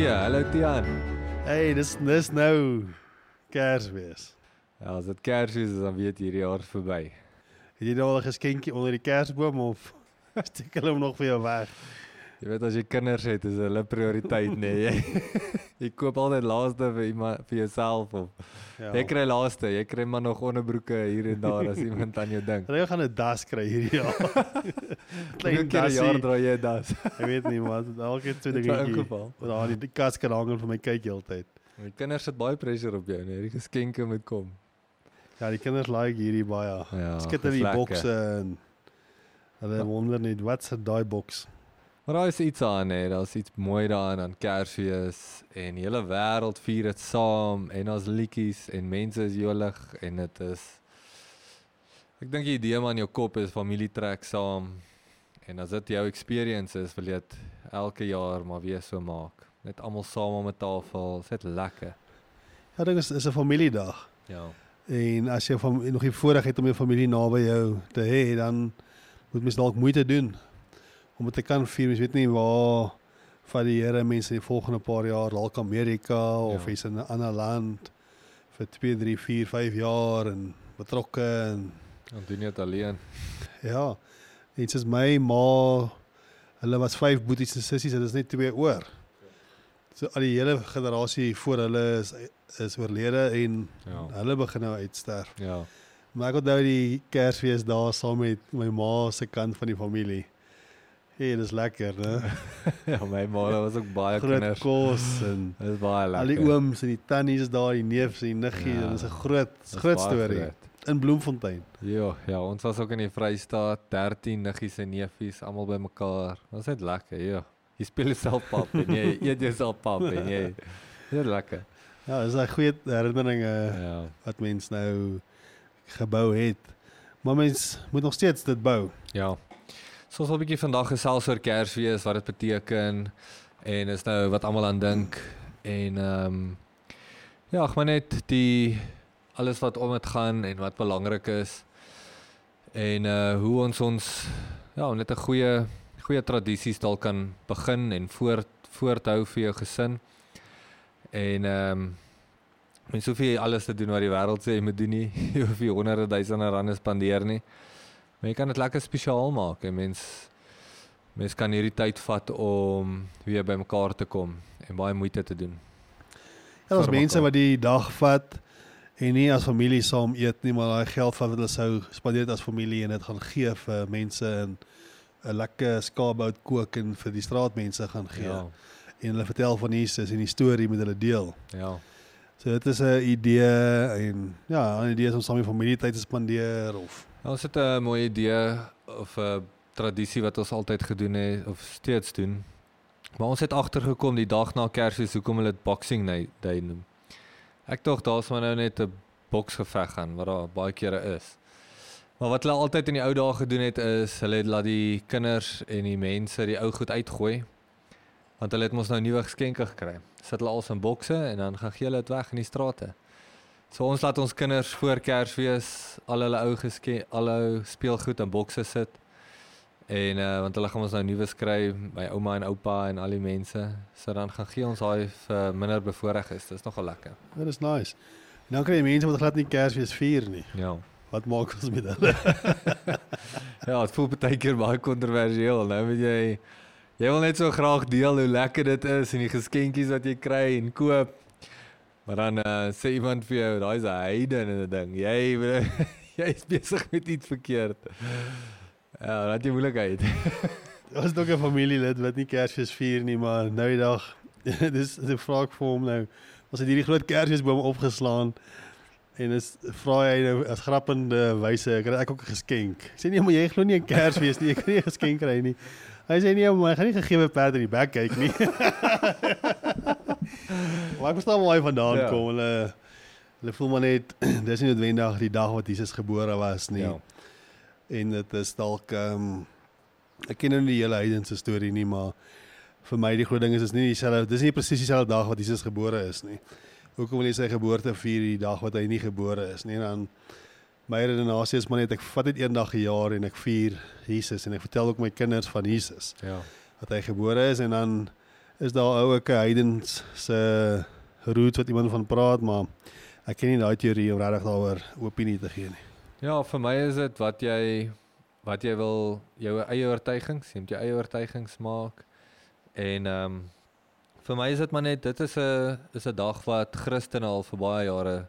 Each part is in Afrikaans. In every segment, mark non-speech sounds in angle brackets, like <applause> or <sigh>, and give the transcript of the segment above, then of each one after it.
Weer. Hallo Tian. Hey, dis dis nou Kersfees. Ja, as dit Kersfees is, dan weet hierdie jaar verby. Het jy nou al 'n geskenkie onder die Kersboom of steek hulle hom nog vir jou weg? Jy weet as jy kinders het, is hulle prioriteit, nee. Jy, <laughs> koop altyd laaste vir iemand vir jouself of Ja. jy kry laaste, jy kry maar nog onderbroeke hier en daar as iemand aan jou dink. <laughs> Hulle gaan 'n das kry hierdie jaar. <laughs> Hoeveel keer 'n jaar dra jy das? Ek weet nie wat, elke twee dingetjie. Wat daar in die kas kan hang vir my kyk heeltyd. My kinders sit baie pressure op jou, nee. Die geskenke moet kom. Ja, die kinders like hierdie baie. Ja. Skit in die bokse en hulle wonder net wat se daai boks. Maar daar is iets aan hè, daar's iets mooi daaraan aan Kersfees en die hele wêreld vier dit saam en ons liedjies en mense is jolig en dit is Ek dink die idee maar in jou kop is familie trek saam en as dit jou experience is, wil jy dit elke jaar maar weer so maak. Net almal saam om 'n tafel, dit lekker. Ja, dit is is 'n familiedag. Ja. En as jy van nog die voorreg het om jou familie naby jou te hê, dan moet mens dalk moeite doen om dit te kan vier. Mens weet nie waar van die Here mense die volgende paar jaar dalk Amerika of Ja. is in 'n ander land vir 2, 3, 4, 5 jaar en betrokke en Dan doen jy dit alleen. ja. En soos my ma, hulle was 5 boeties en sissies, dit is net twee oor. So al die hele generasie voor hulle is is oorlede en Ja. hulle begin nou uitsterf. Ja. Maar ek onthou die Kersfees daar saam met my ma se kant van die familie. Hey, dis lekker, né? <laughs> ja, my ma was ook baie Groot kinders. kos en <laughs> Dit is baie lekker. al die ooms en die tannies daar, die neefs en die niggies, Ja. ja, dit is 'n groot Dis groot storie groot. in Bloemfontein. Ja, ja, ons was ook in die Vrystaat, 13 niggies en neefies almal bymekaar. Dit was net lekker, ja. Jy speel jouself pap en jy <laughs> eet jouself pap en jy Dit lekker. Ja, dis 'n goeie herinneringe Ja. wat mens nou gebou het. Maar mens moet nog steeds dit bou. Ja. So ons wil 'n bietjie vandag gesels oor Kersfees, wat dit beteken en is nou wat almal aan dink en ehm um, ja, ek maar net die alles wat om dit gaan en wat belangrik is en uh hoe ons ons ja, net 'n goeie goeie tradisies dalk kan begin en voort voorthou vir jou gesin. En ehm um, mens hoef nie alles te doen wat die wêreld sê jy moet doen nie. <laughs> Jy hoef nie honderde duisende rande spandeer nie. Maar jy kan dit lekker spesiaal maak en mens mens kan hierdie tyd vat om weer bymekaar te kom en baie moeite te doen. Ja, daar's mense wat die dag vat en nie as familie saam eet nie, maar daai geld wat hulle sou spandeer as familie en dit gaan gee vir mense en 'n lekker skaapbout kook en vir die straatmense gaan gee. Ja. En hulle vertel van Jesus en die storie met hulle deel. Ja. So dit is 'n idee en ja, 'n idee is om saam met familie tyd te spandeer of Nou, Ons het 'n mooi idee of 'n tradisie wat ons altyd gedoen het of steeds doen. Maar ons het agtergekom die dag na Kersfees hoekom hulle dit Boxing Day noem. Ek dink daar's maar nou net 'n boksgeveg gaan wat daar baie kere is. Maar wat hulle altyd in die ou dae gedoen het is hulle het laat die kinders en die mense die ou goed uitgooi. Want hulle het mos nou nuwe geskenke gekry. Sit hulle als in bokse en dan gaan gee hulle dit weg in die strate. So ons laat ons kinders voor Kersfees al hulle ou geskenk al hul speelgoed in bokse sit. En uh want hulle gaan ons nou nuwe skry, my ouma en oupa en al die mense. So dan gaan gee ons daai vir minder bevoordeeldes. Dis nogal lekker. dit is nice. En dan kry jy mense wat glad nie Kersfees vier nie. Ja. Wat maak ons met hulle? <laughs> Ja, dit voel baie keer baie kontroversieel. Nou moet jy jy wil net so graag deel hoe lekker dit is en die geskenkies wat jy kry en koop. Maar dan uh, sê iemand vir jou, 'n heiden en 'n ding. Jy <laughs> jy is besig met iets verkeerd. Ja, dat jy moeilikheid. Ons <laughs> het ook 'n familielid wat nie Kersfees vier nie, maar nou die dag <laughs> dis 'n vraag vir hom nou. Ons het hierdie groot Kersfeesboom opgeslaan en is vra hy nou as grappende wyse, ek het ek ook 'n geskenk. Ek sê nee, maar jy glo nie in Kersfees nie, ek nie 'n geskenk kry nie. Hy sê nee, maar ek gaan nie gegee perd in die bek kyk nie. <laughs> maar ek verstaan waar hy vandaan Ja. ja. kom. Hulle hulle voel maar net <clears throat> dis nie noodwendig die dag wat Jesus gebore was nie. Ja. En dit is dalk ehm um, ek ken nou nie die hele heidense storie nie, maar vir my die groot ding is is nie dieselfde dis nie presies dieselfde dag wat Jesus gebore is nie. Hoekom wil jy sy geboorte vier die dag wat hy nie gebore is nie? En dan my redenasie is maar net ek vat dit een dag 'n jaar en ek vier Jesus en ek vertel ook my kinders van Jesus Ja. dat hy gebore is en dan is daar ou ook heidens se roots wat iemand van praat, maar ek ken nie daai teorie om regtig daaroor opinie te gee nie. Ja, vir my is dit wat jy wat jy wil jou eie oortuigings, jy moet jou eie oortuigings maak. En ehm um, vir my is dit maar net dit is 'n is 'n dag wat Christene al vir baie jare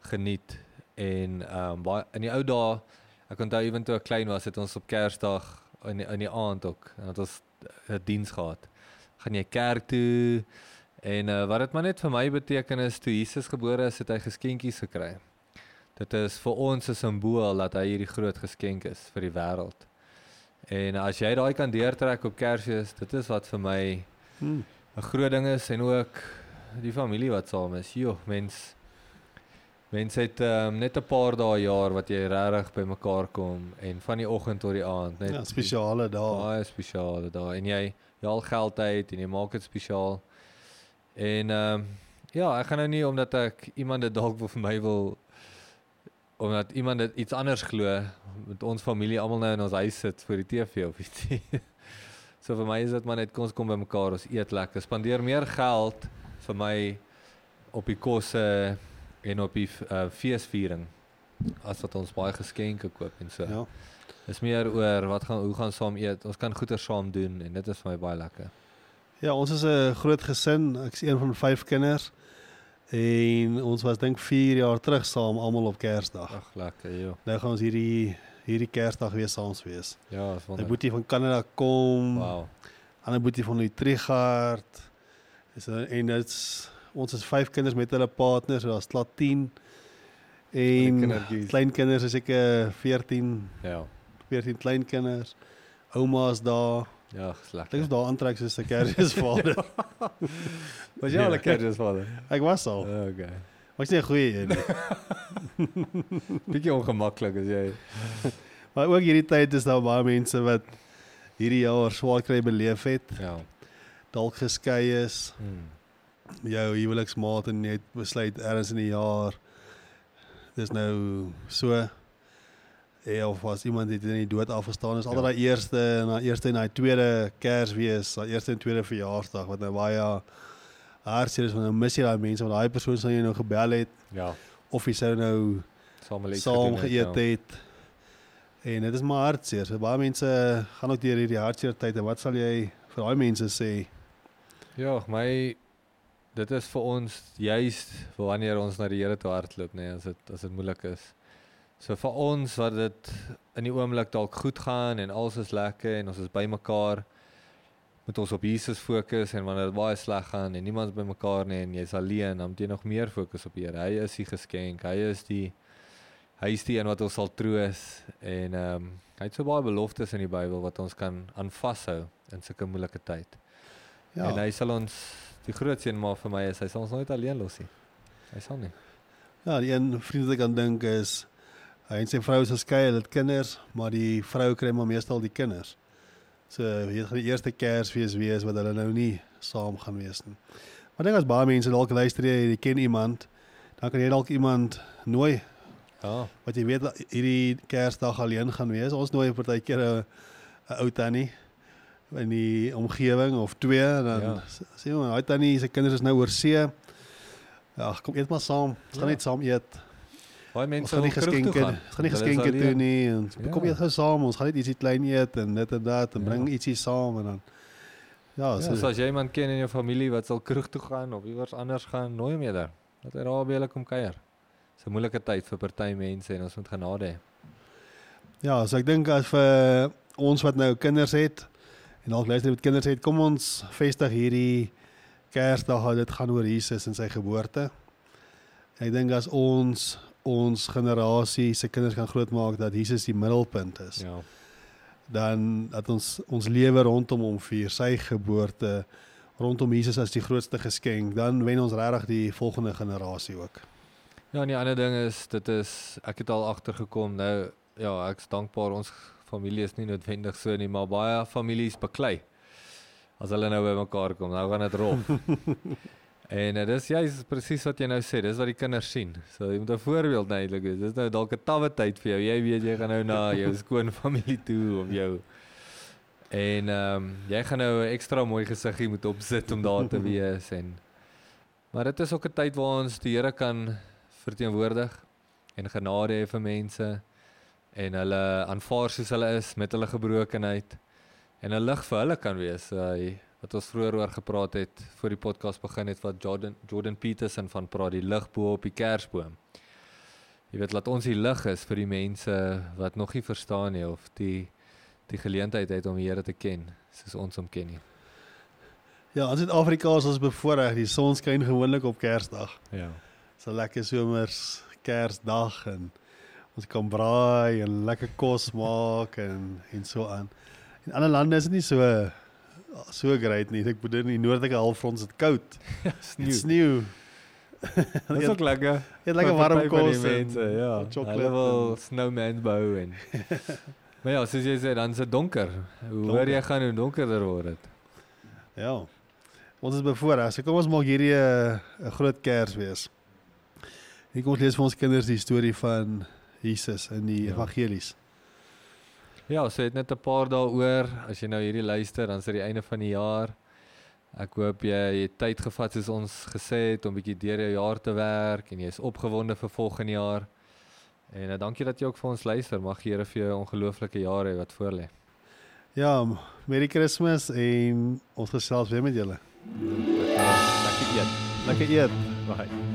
geniet en ehm um, baie in die ou dae ek onthou ewen toe ek klein was het ons op Kersdag in die, in die aand ook en het ons 'n diens gehad. Gaan jy kerk toe en uh, wat dit maar net vir my beteken is toe Jesus gebore is, het hy geskenkies gekry. Dit is vir ons 'n simbool dat hy hierdie groot geskenk is vir die wêreld. En as jy daai kan deurtrek op Kersfees, dit is wat vir my Hmm. 'n groot ding is en ook die familie wat saam is. Jo, mens mense het um, net 'n paar dae jaar wat jy regtig bymekaar kom en van die oggend tot die aand net Ja, spesiale dae. baie spesiale dae en jy jy al geld uit en jy maak dit spesiaal. En ehm um, ja, ek gaan nou nie omdat ek iemand dit dalk vir my wil omdat iemand dit iets anders glo met ons familie almal nou in ons huis sit voor die TV of ietsie. <laughs> so vir my is dit maar net kom ons kom bymekaar, ons eet lekker, spandeer meer geld vir my op die kosse en op die uh, feesviering as wat ons baie geskenke koop en so. Ja. Dis meer oor wat gaan hoe gaan saam eet. Ons kan goeie saam doen en dit is vir my baie lekker. Ja, ons is 'n groot gesin. Ek's een van vyf kinders. En ons was dink 4 jaar terug saam almal op Kersdag. Ag lekker, joh. Nou gaan ons hierdie hierdie Kersdag weer saam wees. Ja, is 'n wonderlik. Boetie van Kanada kom. Wow. Ander boetie van Utrecht. Is en dit's ons is vyf kinders met hulle partners, so daar's plat 10. En kindertjies. kleinkinders is ek 14, Ja. 14 kleinkinders. Ouma's daar. Ja, Ek lekker. is daar aantrek soos 'n Kersvader. <laughs> Was jy al 'n Kersvader? ek was al. Okay. Maar ek's nie 'n goeie een nie. <laughs> Bietjie ongemaklik as jy. <laughs> Maar ook hierdie tyd is daar baie mense wat hierdie jaar swaar kry beleef het, Ja. dalk geskei is, Hmm. Jou huweliksmaat en jy het besluit ergens in die jaar dis nou so ja, of was iemand het in die dood afgestaan is altyd Ja. daai eerste en daai eerste en daai tweede Kersfees, daai eerste en tweede verjaarsdag wat nou baie hartseer is want nou mis jy daai mense want daai persoon sou jy nou gebel het Ja. of jy sou nou Saam iets saam het, geëet ja. het. En dit is maar hartseer. So baie mense gaan ook deur hierdie hartseer tyd en wat sal jy vir daai mense sê? Ja, my dit is vir ons juist vir wanneer ons na die Here toe hardloop, nê, nee, as dit as dit moeilik is. So vir ons wat dit in die oomblik dalk goed gaan en alles is lekker en ons is bymekaar moet ons op Jesus fokus en wanneer dit baie sleg gaan en niemand bymekaar nie en jy's alleen, dan moet jy nog meer fokus op die Here. Hy is die geskenk. Hy is die hy is die een wat ons sal troos en ehm um, hy het so baie beloftes in die Bybel wat ons kan aan vashou in sulke moeilike tyd. Ja. En hy sal ons die grootste een maar vir my is hy sal ons nooit alleen los nie. Hy sal nie. Ja, die een vriend wat ek aan dink is hy en sy vrou is geskei, hulle het kinders, maar die vrou kry maar meestal die kinders. So weet gaan die eerste Kersfees wees wat hulle nou nie saam gaan wees nie. Maar ek dink as baie mense dalk luister jy, jy ken iemand, dan kan jy dalk iemand nooi Ja. wat jy weet hierdie Kersdag alleen gaan wees. Ons nooi partykeer 'n ou tannie in die omgewing of twee dan Ja. ja. sê ons daai tannie se kinders is nou oor see. Ja, kom eet maar saam. Ons gaan Ja. net saam eet. Baie Ons mense gaan nie toe geskenke, gaan. ons gaan nie geskenke doen nie en Ja. kom eet gou saam. Ons gaan net ietsie klein eet en dit en dat en Ja. bring ietsie saam en dan ja, Ja, so, so as jy iemand ken in jou familie wat sal kroeg toe gaan of iewers anders gaan, nooi hom eerder. Dat hy daar by julle kom kuier. Dis 'n moeilike tyd vir party mense en ons moet genade hê. ja, so ek dink as vir ons wat nou kinders het en dalk luister met kinders het, kom ons vestig hierdie Kersdag dat dit gaan oor Jesus en sy geboorte. Ek dink as ons ons generasie se kinders kan grootmaak dat Jesus die middelpunt is, Ja. dan dat ons ons lewe rondom hom vier, sy geboorte rondom Jesus as die grootste geskenk, dan wen ons regtig die volgende generasie ook. Ja, en die ander ding is dit is ek het al agtergekom nou ja, ek's dankbaar ons familie is nie noodwendig so nie, maar baie families beklei. As hulle nou bymekaar kom, nou gaan dit rof. <laughs> en dit is juist presies wat jy nou sê, dis wat die kinders sien. So jy moet 'n voorbeeld eintlik wees. Dis nou dalk 'n tawwe tyd vir jou. Jy weet jy gaan nou na jou <laughs> skoonfamilie toe of jou En ehm um, jy gaan nou 'n ekstra mooi gesiggie moet opsit om daar te wees en <laughs> maar dit is ook 'n tyd waar ons die Here kan verteenwoordig en genade hê vir mense en hulle aanvaar soos hulle is met hulle gebrokenheid en 'n lig vir hulle kan wees. Hy wat ons vroeër oor gepraat het voor die podcast begin het wat Jordan Jordan Peterson van praat die lig bo op die kersboom. Jy weet laat ons die lig is vir die mense wat nog nie verstaan nie of die die geleentheid het om die Here te ken soos ons hom ken nie. Ja, in Suid-Afrika is ons bevoorreg. Die son skyn gewoonlik op Kersdag. Ja. So lekker somers Kersdag en ons kan braai en lekker kos maak en en so aan. In ander lande is dit nie so so great nie. Ek bedoel in die noordelike halfrond is dit koud. <laughs> Dit sneeu. <laughs> Dit is ook lekker. Jy het lekker warm kos en mense, ja. chocolate Hulle wil en- snowman bou en <laughs> Maar ja, soos jy sê, dan is dit donker. Hoe hoor jy gaan hoe donkerder word dit. Ja. Ons is bevoorreg. So kom ons maak hierdie 'n 'n groot kers wees. Hier kom ons lees vir ons kinders die storie van Jesus in die Ja. evangelies. Ja, so het net 'n paar dae oor. As jy nou hierdie luister, dan is dit die einde van die jaar. Ek hoop jy het tyd gevat soos ons gesê het om bietjie deur jou jaar te werk en jy is opgewonde vir volgende jaar. En uh, dankie dat jy ook vir ons luister. Mag die Here vir jou 'n ongelooflike jaar hê wat voorlê. Ja, Merry Christmas en ons gesels weer met julle. Lekker eet. Lekker eet. Bye.